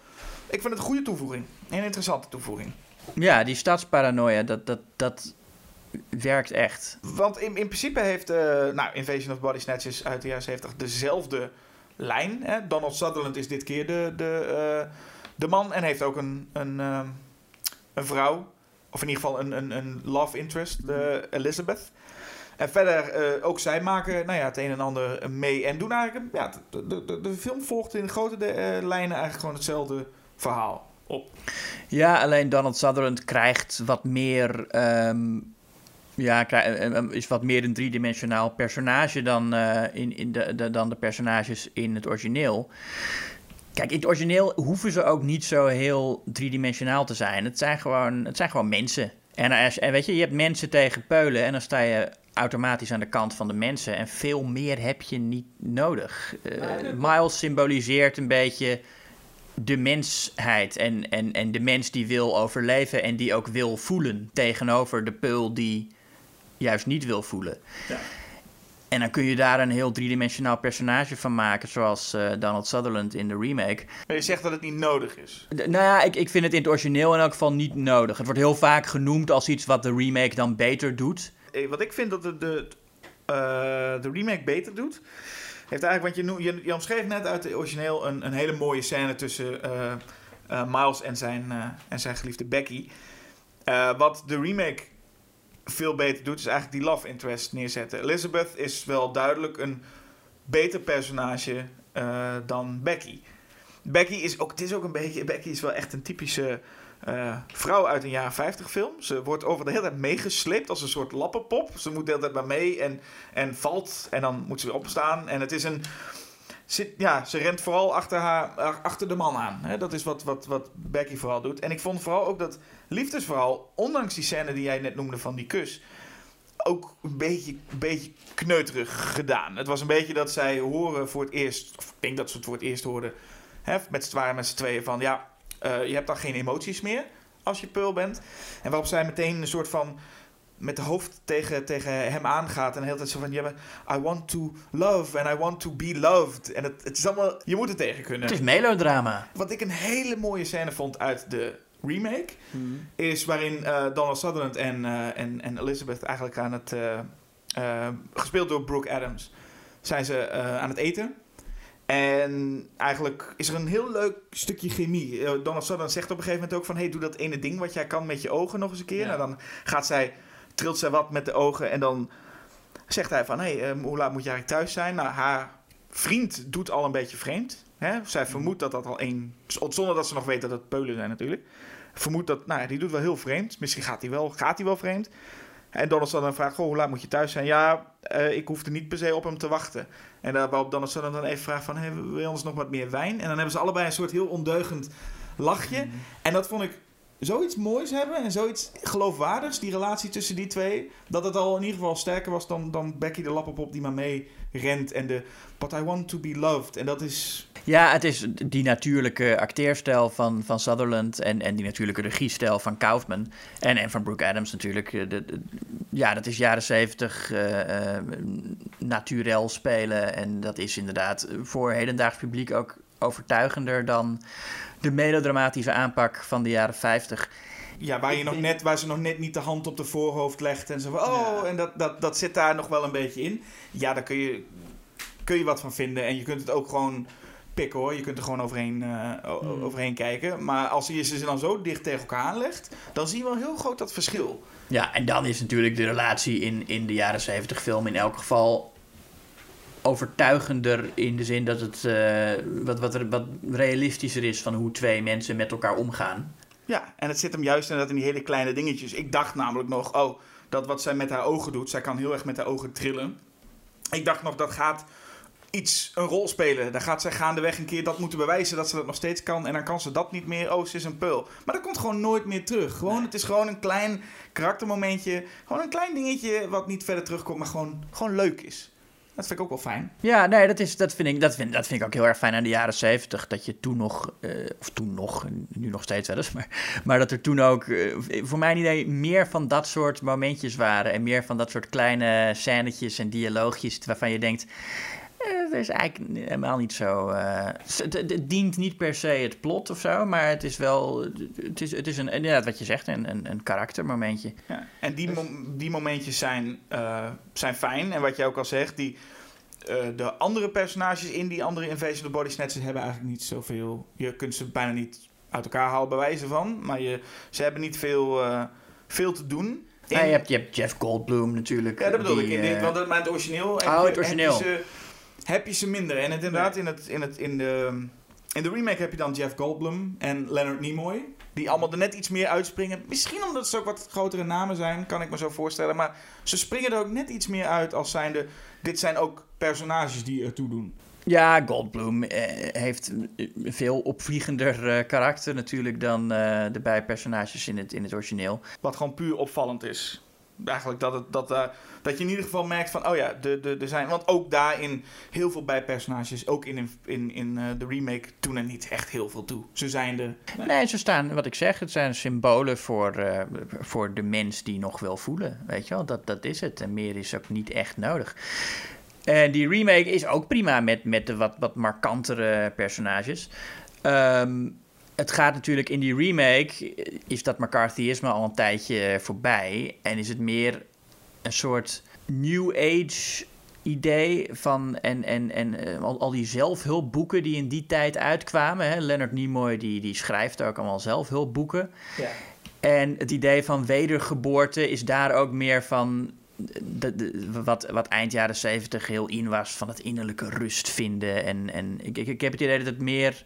ik vind het een goede toevoeging. Een interessante toevoeging. Ja, die stadsparanoia, dat, dat, dat werkt echt. Want in, in principe heeft eh, nou, Invasion of Body Snatchers uit de jaren 70 dezelfde lijn. Hè? Donald Sutherland is dit keer de, de, eh, de man en heeft ook een, een, ehm, een vrouw. Of in ieder geval een, een, een love interest, de Elizabeth. En verder, eh, ook zij maken nou ja, het een en ander mee. En doen eigenlijk, ja, de, de, de, film volgt in grote eh, lijnen eigenlijk gewoon hetzelfde verhaal op. Ja, alleen Donald Sutherland krijgt wat meer. ehm, ja, krij- eh, eh, is wat meer een driedimensionaal personage dan, eh, in, in de, de, dan de personages in het origineel. Kijk, in het origineel hoeven ze ook niet zo heel driedimensionaal te zijn. Het zijn gewoon, het zijn gewoon mensen. En, als, en weet je, je hebt mensen tegen peulen en dan sta je automatisch aan de kant van de mensen. En veel meer heb je niet nodig. Eh, Miles symboliseert een beetje de mensheid en, en, en de mens die wil overleven en die ook wil voelen tegenover de peul die juist niet wil voelen. Ja. En dan kun je daar een heel driedimensionaal personage van maken, zoals eh, Donald Sutherland in de remake. Maar je zegt dat het niet nodig is. D- nou ja, ik, ik vind het in het origineel in elk geval niet nodig. Het wordt heel vaak genoemd als iets wat de remake dan beter doet. Eh, wat ik vind dat de, de, eh, de remake beter doet, heeft eigenlijk, want je, je, je omschreef net uit het origineel een, een hele mooie scène tussen uh, uh, Miles en zijn, uh, en zijn geliefde Becky. wat de remake veel beter doet, is eigenlijk die love interest neerzetten. Elizabeth is wel duidelijk een beter personage dan Becky. Becky is ook, het is ook een beetje, Becky is wel echt een typische uh, vrouw uit een jaren 50 film. Ze wordt over de hele tijd meegesleept als een soort lappenpop. Ze moet de hele tijd maar mee en, en valt en dan moet ze weer opstaan. En het is een. Ze, ja, ze rent vooral achter, haar, achter de man aan. Hè? Dat is wat, wat, wat Becky vooral doet. En ik vond vooral ook dat liefdesverhaal, ondanks die scène die jij net noemde van die kus, ook een beetje, beetje kneuterig gedaan. Het was een beetje dat zij horen voor het eerst, of ik denk dat ze het voor het eerst hoorden, hè, met met z'n tweeën van ja je hebt dan geen emoties meer als je Pearl bent. En waarop zij meteen een soort van met de hoofd tegen, tegen hem aangaat. En de hele tijd zo van, yeah, I want to love and I want to be loved. En het, het is allemaal, je moet het tegen kunnen. Het is melodrama. Wat ik een hele mooie scène vond uit de remake, hmm. is waarin uh, Donald Sutherland en, uh, en, en Elizabeth eigenlijk aan het, uh, gespeeld door Brooke Adams, zijn ze aan het eten. En eigenlijk is er een heel leuk stukje chemie. Eh, Donald Sutherland zegt op een gegeven moment ook van... hey, doe dat ene ding wat jij kan met je ogen nog eens een keer. Nou, dan gaat zij, trilt zij wat met de ogen en dan zegt hij van... hé, hey, um, hoe laat moet je eigenlijk thuis zijn? Nou, haar vriend doet al een beetje vreemd. Hè? Zij vermoedt dat dat al één... Zonder dat ze nog weet dat het peulen zijn natuurlijk. Vermoedt dat, nou die doet wel heel vreemd. Misschien gaat hij wel, gaat hij wel vreemd. En Donald dan vraagt, goh, hoe laat moet je thuis zijn? Ja, uh, ik hoefde niet per se op hem te wachten. En waarop Donald dan even vraagt van, hey, wil je ons nog wat meer wijn? En dan hebben ze allebei een soort heel ondeugend lachje. Mhm. En dat vond ik zoiets moois hebben en zoiets geloofwaardigs, die relatie tussen die twee, dat het al in ieder geval sterker was dan, dan Becky de lappenpop die maar mee rent en de But I want to be loved. En dat is... Ja, het is die natuurlijke acteerstijl van, van Sutherland en, en die natuurlijke regiestijl van Kaufman en, en van Brooke Adams natuurlijk. De, ja, dat is jaren zeventig uh, uh, naturel spelen en dat is inderdaad voor hedendaags publiek ook overtuigender dan de melodramatische aanpak van de jaren 50. Ja, waar, je nog net, waar ze nog net niet de hand op de voorhoofd legt en zo van, oh, en dat, dat, dat zit daar nog wel een beetje in. Ja, daar kun je, kun je wat van vinden en je kunt het ook gewoon pikken hoor. Je kunt er gewoon overheen, uh, overheen kijken. Maar als je ze dan zo dicht tegen elkaar aanlegt, dan zie je wel heel groot dat verschil. Ja, en dan is natuurlijk de relatie in, in de jaren 70 film in elk geval overtuigender in de zin dat het uh, wat, wat, wat realistischer is van hoe twee mensen met elkaar omgaan. Ja, en het zit hem juist inderdaad in die hele kleine dingetjes. Ik dacht namelijk nog, oh, dat wat zij met haar ogen doet, zij kan heel erg met haar ogen trillen. Ik dacht nog, dat gaat iets, een rol spelen. Dan gaat zij gaandeweg een keer dat moeten bewijzen dat ze dat nog steeds kan. En dan kan ze dat niet meer. Oh, ze is een peul. Maar dat komt gewoon nooit meer terug. Gewoon, Het is gewoon een klein karaktermomentje. Gewoon een klein dingetje wat niet verder terugkomt, maar gewoon, gewoon leuk is. Dat vind ik ook wel fijn. Ja, nee, dat, is, dat, vind ik, dat, vind, dat vind ik ook heel erg fijn aan de jaren zeventig. Dat je toen nog, uh, of toen nog, nu nog steeds wel eens, *laughs* maar, maar dat er toen ook, uh, voor mijn idee, meer van dat soort momentjes waren. En meer van dat soort kleine scènetjes en dialoogjes waarvan je denkt... Uh, dat is eigenlijk helemaal niet zo. Het, het, dient niet per se het plot of zo, maar het is wel. Het is, het is een, inderdaad wat je zegt, een, een, een karaktermomentje. Ja, en die, mo die momentjes zijn, zijn fijn. En wat jij ook al zegt, die, de andere personages in die andere Invasion of the Body Snatchers hebben eigenlijk niet zoveel. Je kunt ze bijna niet uit elkaar halen, bij wijze van. Maar je, ze hebben niet veel, veel te doen. In... Ja, je, hebt, je hebt Jeff Goldblum natuurlijk. Ja, dat bedoel ik. In dit, want maar het origineel. Oh, het origineel heb je ze minder. En het, inderdaad, in, het, in, het, in, de, in de remake heb je dan Jeff Goldblum en Leonard Nimoy. Die allemaal er net iets meer uitspringen. Misschien omdat ze ook wat grotere namen zijn, kan ik me zo voorstellen. Maar ze springen er ook net iets meer uit als zijnde... Dit zijn ook personages die ertoe doen. Ja, Goldblum eh, heeft veel opvliegender eh, karakter natuurlijk dan eh, de bijpersonages in het, in het origineel. Wat gewoon puur opvallend is eigenlijk dat, het, dat, uh, dat je in ieder geval merkt van, oh ja, de, de, er zijn... Want ook daarin heel veel bijpersonages, ook in, in, in uh, de remake, doen er niet echt heel veel toe. Ze zijn de... Nee. ze staan, wat ik zeg, het zijn symbolen voor, uh, voor de mens die nog wil voelen. Weet je wel, dat, dat is het. En meer is ook niet echt nodig. En die remake is ook prima met, met de wat, wat markantere personages. Um, het gaat natuurlijk in die remake, is dat McCarthyisme al een tijdje voorbij. En is het meer een soort New Age idee van en, en, en eh, al, al die zelfhulpboeken die in die tijd uitkwamen. Hè? Leonard Nimoy die, die schrijft ook allemaal zelfhulpboeken. Ja. En het idee van wedergeboorte is daar ook meer van de, de- wat, wat eind jaren zeventig heel in was van het innerlijke rust vinden. En, en ik, ik, ik heb het idee dat het meer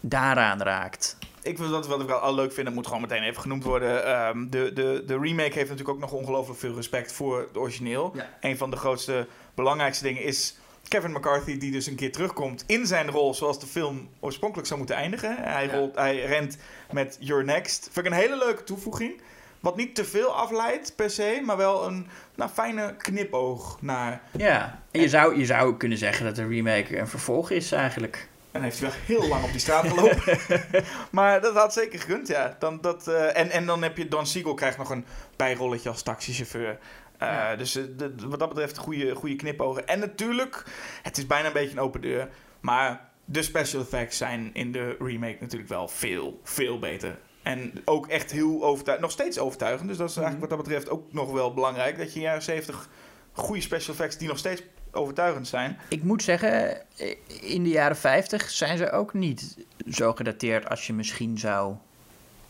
daaraan raakt. Ik vind dat wat ik wel al leuk vind, dat moet gewoon meteen even genoemd worden. Ehm, de, de, de remake heeft natuurlijk ook nog ongelooflijk veel respect voor het origineel. Ja. Een van de grootste, belangrijkste dingen is Kevin McCarthy, die dus een keer terugkomt in zijn rol zoals de film oorspronkelijk zou moeten eindigen. Hij, Ja. rolt, hij rent met Your Next. Vind ik een hele leuke toevoeging. Wat niet te veel afleidt per se, maar wel een nou, fijne knipoog naar. Ja, en je zou, je zou kunnen zeggen dat de remake een vervolg is eigenlijk. En heeft hij wel heel lang op die straat gelopen. *laughs* maar dat had zeker gekund, ja. Dan, dat, eh, en, en dan heb je Don Siegel krijgt nog een bijrolletje als taxichauffeur. Eh, Ja. Dus eh, de- wat dat betreft goede, goede knipogen. En natuurlijk, het is bijna een beetje een open deur. Maar de special effects zijn in de remake natuurlijk wel veel, veel beter. En ook echt heel overtuigend. Nog steeds overtuigend. Dus dat is eigenlijk wat dat betreft ook nog wel belangrijk. Dat je in de jaren 70 goede special effects die nog steeds overtuigend zijn. Ik moet zeggen, eh, in de jaren 50 zijn ze ook niet zo gedateerd als je misschien zou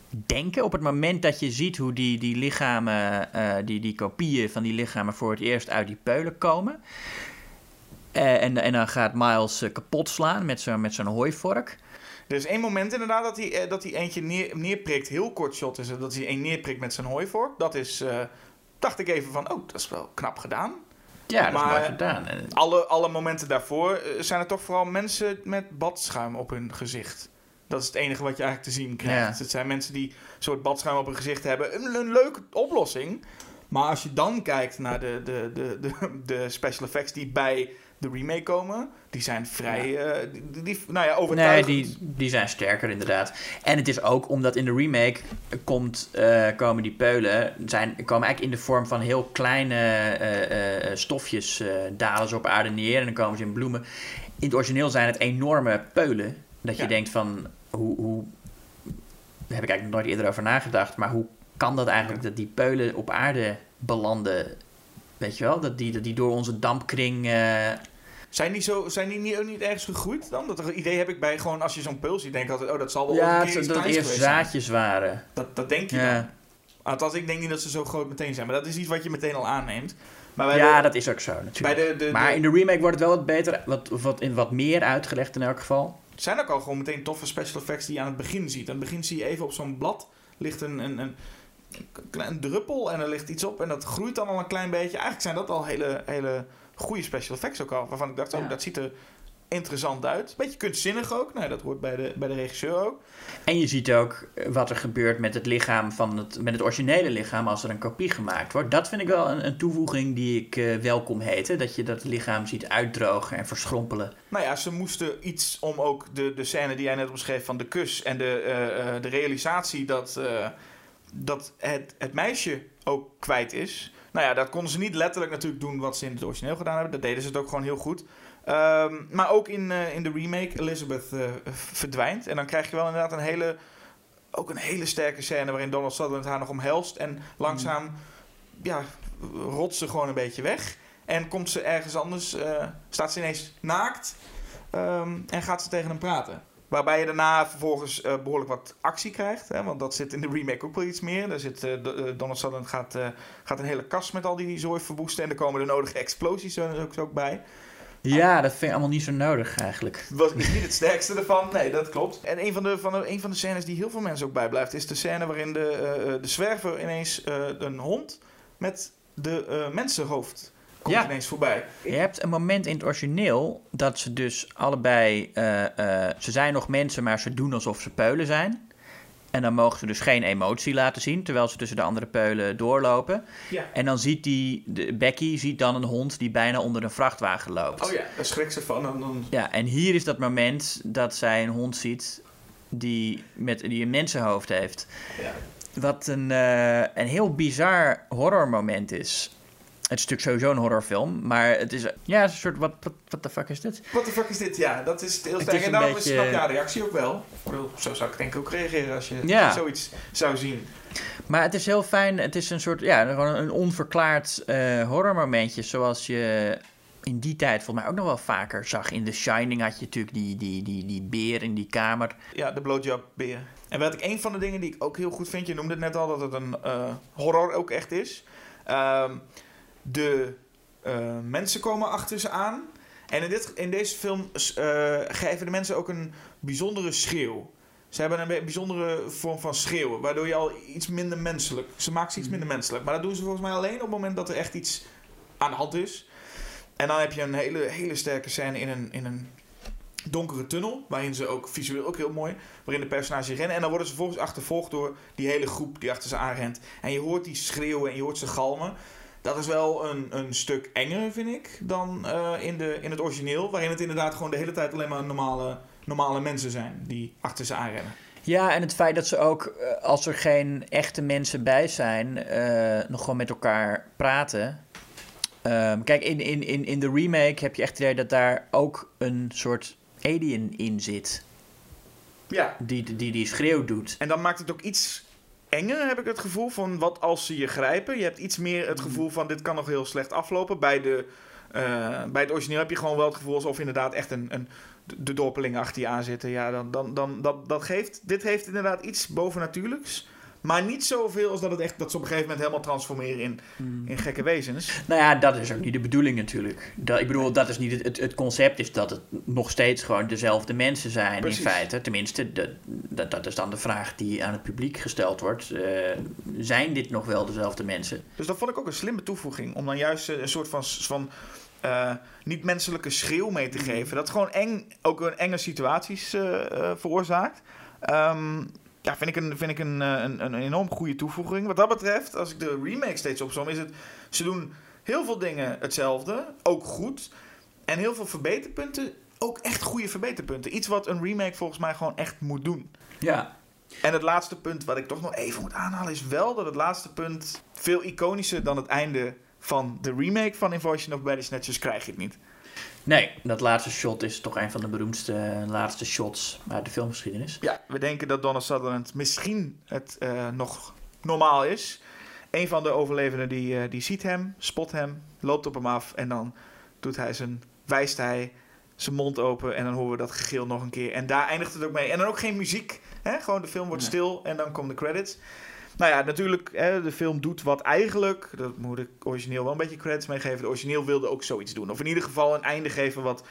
denken. Op het moment dat je ziet hoe die, die lichamen, eh, die, die kopieën van die lichamen voor het eerst uit die peulen komen. Eh, en, en dan gaat Miles kapot slaan met zo'n met zo'n hooivork. Er is één moment inderdaad dat hij, dat hij eentje neer, neerprikt. Heel kort shot is dat hij een neerprikt met zijn hooivork. Dat is, dacht ik even van, oh, dat is wel knap gedaan. Ja, dat is Maar- mooi gedaan. Alle, alle momenten daarvoor eh, zijn er toch vooral mensen met badschuim op hun gezicht. Dat is het enige wat je eigenlijk te zien krijgt. Ja. Het zijn mensen die een soort badschuim op hun gezicht hebben. Een, een leuke oplossing. Maar als je dan kijkt naar de, de, de, de, de special effects die bij de remake komen, die zijn vrij, eh, die, die- nou ja, Nee, overtuigend. die, die zijn sterker inderdaad. En het is ook omdat in de remake komt, eh, komen die peulen... Zijn, komen eigenlijk in de vorm van heel kleine eh, stofjes... dalen ze op aarde neer en dan komen ze in bloemen. In het origineel zijn het enorme peulen. Dat je Ja. denkt van... Hoe, hoe, daar heb ik eigenlijk nooit eerder over nagedacht... maar hoe kan dat eigenlijk dat die peulen op aarde belanden... Weet je wel, dat die, dat die door onze dampkring... Zijn die, zo, zijn die niet, ook niet ergens gegroeid dan? Dat idee heb ik bij gewoon als je zo'n puls ziet, denk ik altijd, oh dat zal wel ja, een het, keer dat het eerst zijn. zaadjes waren. Dat, dat denk je Ja. dan. Althans, ik denk niet dat ze zo groot meteen zijn. Maar dat is iets wat je meteen al aanneemt. Maar bij Ja, de, dat is ook zo natuurlijk. bij de, de, maar in de remake wordt het wel wat beter, wat, wat, in wat meer uitgelegd in elk geval. zijn ook al gewoon meteen toffe special effects die je aan het begin ziet. Aan het begin zie je even op zo'n blad ligt een, een, een, een druppel en er ligt iets op. En dat groeit dan al een klein beetje. Eigenlijk zijn dat al hele, hele goede special effects ook al. Waarvan ik dacht, oh, Ja. dat ziet er interessant uit. Beetje kunstzinnig ook. Nou, dat hoort bij de, bij de regisseur ook. En je ziet ook eh, wat er gebeurt met het lichaam van het, met het originele lichaam als er een kopie gemaakt wordt. Dat vind ik wel een, een toevoeging die ik eh, welkom heette. Dat je dat lichaam ziet uitdrogen en verschrompelen. Nou ja, ze moesten iets om ook de, de scène die jij net omschreef van de kus en de, eh, eh, de realisatie dat, eh, dat het, het meisje ook kwijt is. Nou ja, dat konden ze niet letterlijk natuurlijk doen wat ze in het origineel gedaan hebben. Dat deden ze het ook gewoon heel goed. Ehm, maar ook in, eh, in de remake, Elizabeth eh, verdwijnt. En dan krijg je wel inderdaad een hele, ook een hele sterke scène waarin Donald Sutherland haar nog omhelst. En langzaam ja, rot ze gewoon een beetje weg. En komt ze ergens anders, eh, staat ze ineens naakt ehm, en gaat ze tegen hem praten. Waarbij je daarna vervolgens eh, behoorlijk wat actie krijgt. Hè, want dat zit in de remake ook wel iets meer. Daar zit, eh, Donald Sutherland gaat, gaat een hele kast met al die zooi verwoesten. En er komen de nodige explosies er ook, ook bij. Ja, dat vind ik allemaal niet zo nodig eigenlijk. Was is niet het sterkste ervan. Nee, dat klopt. En een van de, van de, een van de scènes die heel veel mensen ook bijblijft... is de scène waarin de, de zwerver ineens een hond met de mensenhoofd komt Ja. ineens voorbij. Je hebt een moment in het origineel dat ze dus allebei... eh, eh, ze zijn nog mensen, maar ze doen alsof ze peulen zijn. En dan mogen ze dus geen emotie laten zien, terwijl ze tussen de andere peulen doorlopen. Ja. En dan ziet die, de, Becky ziet dan een hond die bijna onder een vrachtwagen loopt. Oh ja, daar schrikt ze van. En dan... Ja, en hier is dat moment dat zij een hond ziet die, met, die een mensenhoofd heeft. Ja. Wat een, eh, een heel bizar horrormoment is. Het is natuurlijk sowieso een horrorfilm, maar het is ja, het is een soort, wat wat de fuck is dit? Wat de fuck is dit? Ja, dat is heel Het sterk. is En een daarom beetje- is snap haar reactie ook wel. Zo zou ik denk ik ook reageren als je Ja. zoiets zou zien. Maar het is heel fijn, het is een soort, ja, gewoon een onverklaard eh horrormomentje, zoals je in die tijd volgens mij ook nog wel vaker zag. In The Shining had je natuurlijk die, die, die, die beer in die kamer. Ja, de blowjob beer. En wat ik een van de dingen die ik ook heel goed vind, je noemde het net al dat het een uh, horror ook echt is. Ehm, de uh, mensen komen achter ze aan. En in, dit, in deze film uh, geven de mensen ook een bijzondere schreeuw. Ze hebben een bijzondere vorm van schreeuwen, waardoor je al iets minder menselijk. Ze maken ze iets minder menselijk. Maar dat doen ze volgens mij alleen op het moment dat er echt iets aan de hand is. En dan heb je een hele, hele sterke scène in een, in een donkere tunnel. Waarin ze ook visueel ook heel mooi. Waarin de personages rennen. En dan worden ze vervolgens achtervolgd door die hele groep die achter ze aanrent. En je hoort die schreeuwen en je hoort ze galmen. Dat is wel een, een stuk enger, vind ik, dan uh, in, de, in het origineel. Waarin het inderdaad gewoon de hele tijd alleen maar normale, normale mensen zijn die achter ze aanrennen. Ja, en het feit dat ze ook, eh, als er geen echte mensen bij zijn, uh, nog gewoon met elkaar praten. Um, kijk, in, in, in, in de remake heb je echt het idee dat daar ook een soort alien in zit. Ja. Die, die die schreeuw doet. En dan maakt het ook iets enger, heb ik het gevoel, van wat als ze je grijpen. Je hebt iets meer het gevoel van dit kan nog heel slecht aflopen. Bij, de, uh, bij het origineel heb je gewoon wel het gevoel alsof inderdaad echt een, een, de dorpeling achter je aan zitten. Ja, dan, dan, dan, dat, dat geeft, dit heeft inderdaad iets bovennatuurlijks. Maar niet zoveel als dat, het echt, dat ze op een gegeven moment helemaal transformeren in, Hmm. in gekke wezens. Nou ja, dat is ook niet de bedoeling natuurlijk. Dat, ik bedoel, dat is niet het, het, het, concept is dat het nog steeds gewoon dezelfde mensen zijn Precies. in feite. Tenminste, dat, dat, dat is dan de vraag die aan het publiek gesteld wordt. Uh, zijn dit nog wel dezelfde mensen? Dus dat vond ik ook een slimme toevoeging. Om dan juist een soort van, van uh, niet-menselijke schreeuw mee te geven. Dat gewoon eng, ook een enge situaties uh, veroorzaakt. Um, ja, vind ik, een, vind ik een, eh, een, een enorm goede toevoeging. Wat dat betreft, als ik de remake steeds opzom, is het... Ze doen heel veel dingen hetzelfde, ook goed. En heel veel verbeterpunten, ook echt goede verbeterpunten. Iets wat een remake volgens mij gewoon echt moet doen. Ja. En het laatste punt wat ik toch nog even moet aanhalen... is wel dat het laatste punt veel iconischer dan het einde van de remake van Invasion of Body Snatchers krijg je het niet. Nee, dat laatste shot is toch een van de beroemdste laatste shots uit de filmgeschiedenis. Ja, we denken dat Donald Sutherland misschien het uh, nog normaal is. Een van de overlevenden die, uh, die ziet hem, spot hem, loopt op hem af en dan doet hij zijn, wijst hij zijn mond open en dan horen we dat gegil nog een keer. En daar eindigt het ook mee. En dan ook geen muziek. Hè? Gewoon de film wordt nee. stil en dan komen de credits. Nou ja, natuurlijk, hè, de film doet wat eigenlijk. Dat moet ik origineel wel een beetje credits meegeven. De origineel wilde ook zoiets doen. Of in ieder geval een einde geven wat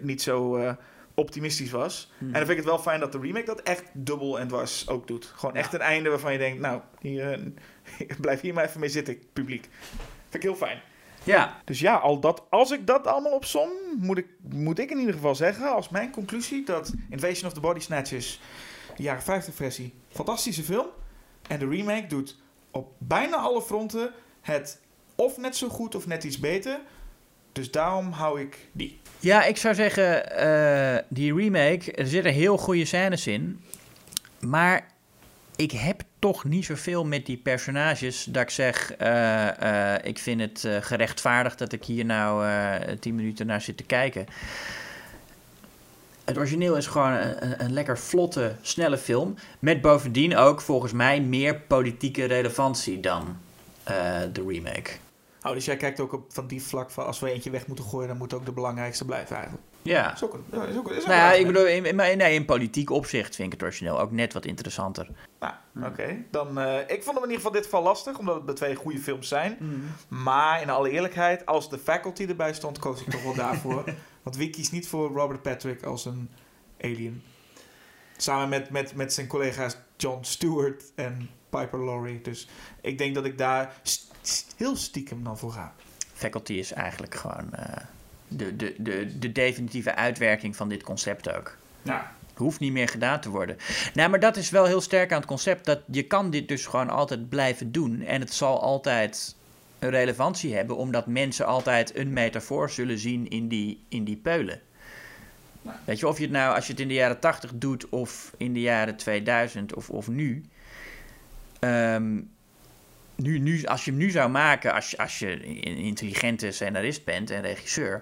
niet zo uh, optimistisch was. Hmm. En dan vind ik het wel fijn dat de remake dat echt dubbel en dwars ook doet. Gewoon echt een einde waarvan je denkt, nou, hier, uh, *laughs* blijf hier maar even mee zitten, publiek. Vind ik heel fijn. Ja. Dus ja, al dat, als ik dat allemaal opsom, moet ik, moet ik in ieder geval zeggen, als mijn conclusie, dat Invasion of the Body Snatchers, de jaren 50 versie, fantastische film. En de remake doet op bijna alle fronten het of net zo goed of net iets beter. Dus daarom hou ik die. Ja, ik zou zeggen, uh, die remake, er zitten heel goede scènes in. Maar ik heb toch niet zoveel met die personages dat ik zeg, uh, uh, ik vind het gerechtvaardigd dat ik hier nou tien minuten naar zit te kijken. Het origineel is gewoon een, een, lekker vlotte, snelle film. Met bovendien ook volgens mij meer politieke relevantie dan de remake. Oh, dus jij kijkt ook op van die vlak van als we eentje weg moeten gooien, dan moet ook de belangrijkste blijven eigenlijk. Ja. Is ook een, is ook, is ook nou ja, ik bedoel, in, in, nee, in politiek opzicht vind ik het origineel ook net wat interessanter. Nou, oké. Okay. Dan, uh, ik vond hem in ieder geval dit geval lastig, omdat het de twee goede films zijn. Mm. Maar in alle eerlijkheid, als de faculty erbij stond, koos ik toch wel daarvoor. *laughs* Want kiest niet voor Robert Patrick als een alien? Samen met, met, met zijn collega's John Stewart en Piper Laurie. Dus ik denk dat ik daar st st heel stiekem dan voor ga. Faculty is eigenlijk gewoon uh, de, de, de, de definitieve uitwerking van dit concept ook. Ja. Hoeft niet meer gedaan te worden. Nou, maar dat is wel heel sterk aan het concept. Dat je kan dit dus gewoon altijd blijven doen. En het zal altijd een relevantie hebben. Omdat mensen altijd een metafoor zullen zien in die, in die peulen. Weet je, of je het nou, als je het in de jaren 80 doet of in de jaren 2000 of, of nu. Um, nu, nu, als je hem nu zou maken, als als je een intelligente scenarist bent en regisseur,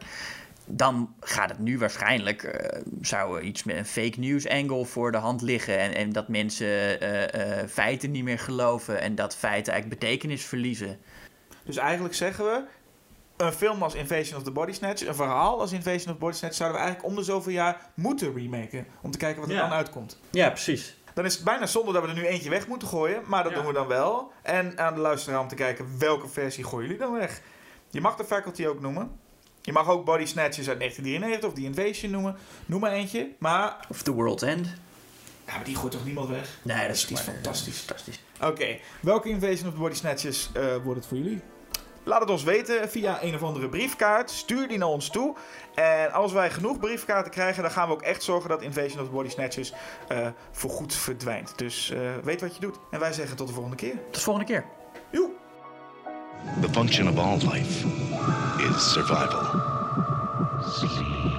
dan gaat het nu waarschijnlijk, uh, zou iets met een fake news angle voor de hand liggen. En, en dat mensen uh, uh, feiten niet meer geloven en dat feiten eigenlijk betekenis verliezen. Dus eigenlijk zeggen we, een film als Invasion of the Body Snatch, een verhaal als Invasion of the Body Snatch, zouden we eigenlijk om de zoveel jaar moeten remaken. Om te kijken wat er Ja. dan uitkomt. Ja, precies. Dan is het bijna zonde dat we er nu eentje weg moeten gooien, maar dat Ja. doen we dan wel. En aan de luisteraar om te kijken welke versie gooien jullie dan weg. Je mag de faculty ook noemen. Je mag ook Body Snatchers uit 1993 of die Invasion noemen. Noem maar eentje. Maar, Of The World's End. ja, maar die gooit toch niemand weg? Nee, dat is, fantastisch. fantastisch. Oké, welke Invasion of the Body Snatchers eh, wordt het voor jullie? Laat het ons weten via een of andere briefkaart. Stuur die naar ons toe. En als wij genoeg briefkaarten krijgen, dan gaan we ook echt zorgen dat Invasion of the Body Snatchers eh voorgoed verdwijnt. Dus eh, weet wat je doet. En wij zeggen tot de volgende keer. Tot de volgende keer. Joe! The function of all life is survival. Sleep.